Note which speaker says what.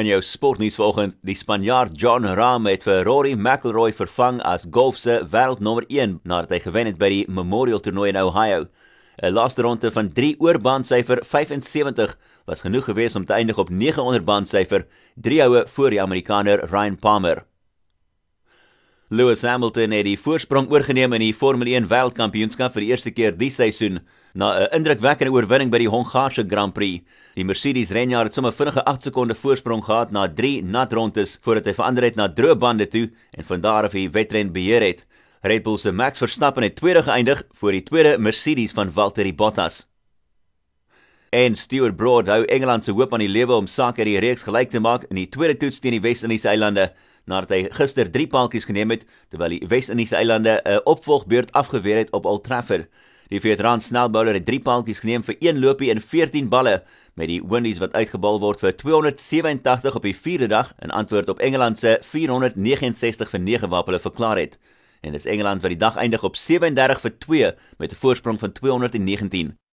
Speaker 1: In jou sportnuus vanoggend, die Spanjaard John Ram het vir Rory McIlroy vervang as golf se wêreldnommer 1 nadat hy gewen het by die Memorial Toernooi in Ohio. 'n Laaste ronde van 3 oor bandsyfer 75 was genoeg geweest om te eindig op 900 bandsyfer, 3 houe voor die Amerikaner Ryan Palmer. Lewis Hamilton het die voorsprong oorgeneem in die Formule 1 Wêreldkampioenskap vir die eerste keer die seisoen na 'n indrukwekkende oorwinning by die Hongaarse Grand Prix. Die Mercedes renjaer het sommer vinnige 8 sekonde voorsprong gehad na 3 nat rondes voordat hy verander het na droë bande toe en van daar af die wedren beheer het. Red Bull se Max Verstappen het tweede geëindig voor die tweede Mercedes van Valtteri Bottas. En Stewart Broad hou Engeland se hoop aan die lewe om sake uit die reeks gelyk te maak in die tweede toets teen die Wes-Indiese eilande nadat hy gister 3 paaltjies geneem het terwyl die Wes-Indiese eilande 'n opvolgbeurt afgeweer het op Old Trafford. Die veteran snelbouler het 3 paaltjies geneem vir 1 lopie en 14 balle met die Windies wat uitgebal word vir 287 op die 4de dag in antwoord op Engeland se 469 vir 9 wat hulle verklaar het. En dis Engeland wat die dag eindig op 37 vir 2 met 'n voorsprong van 219.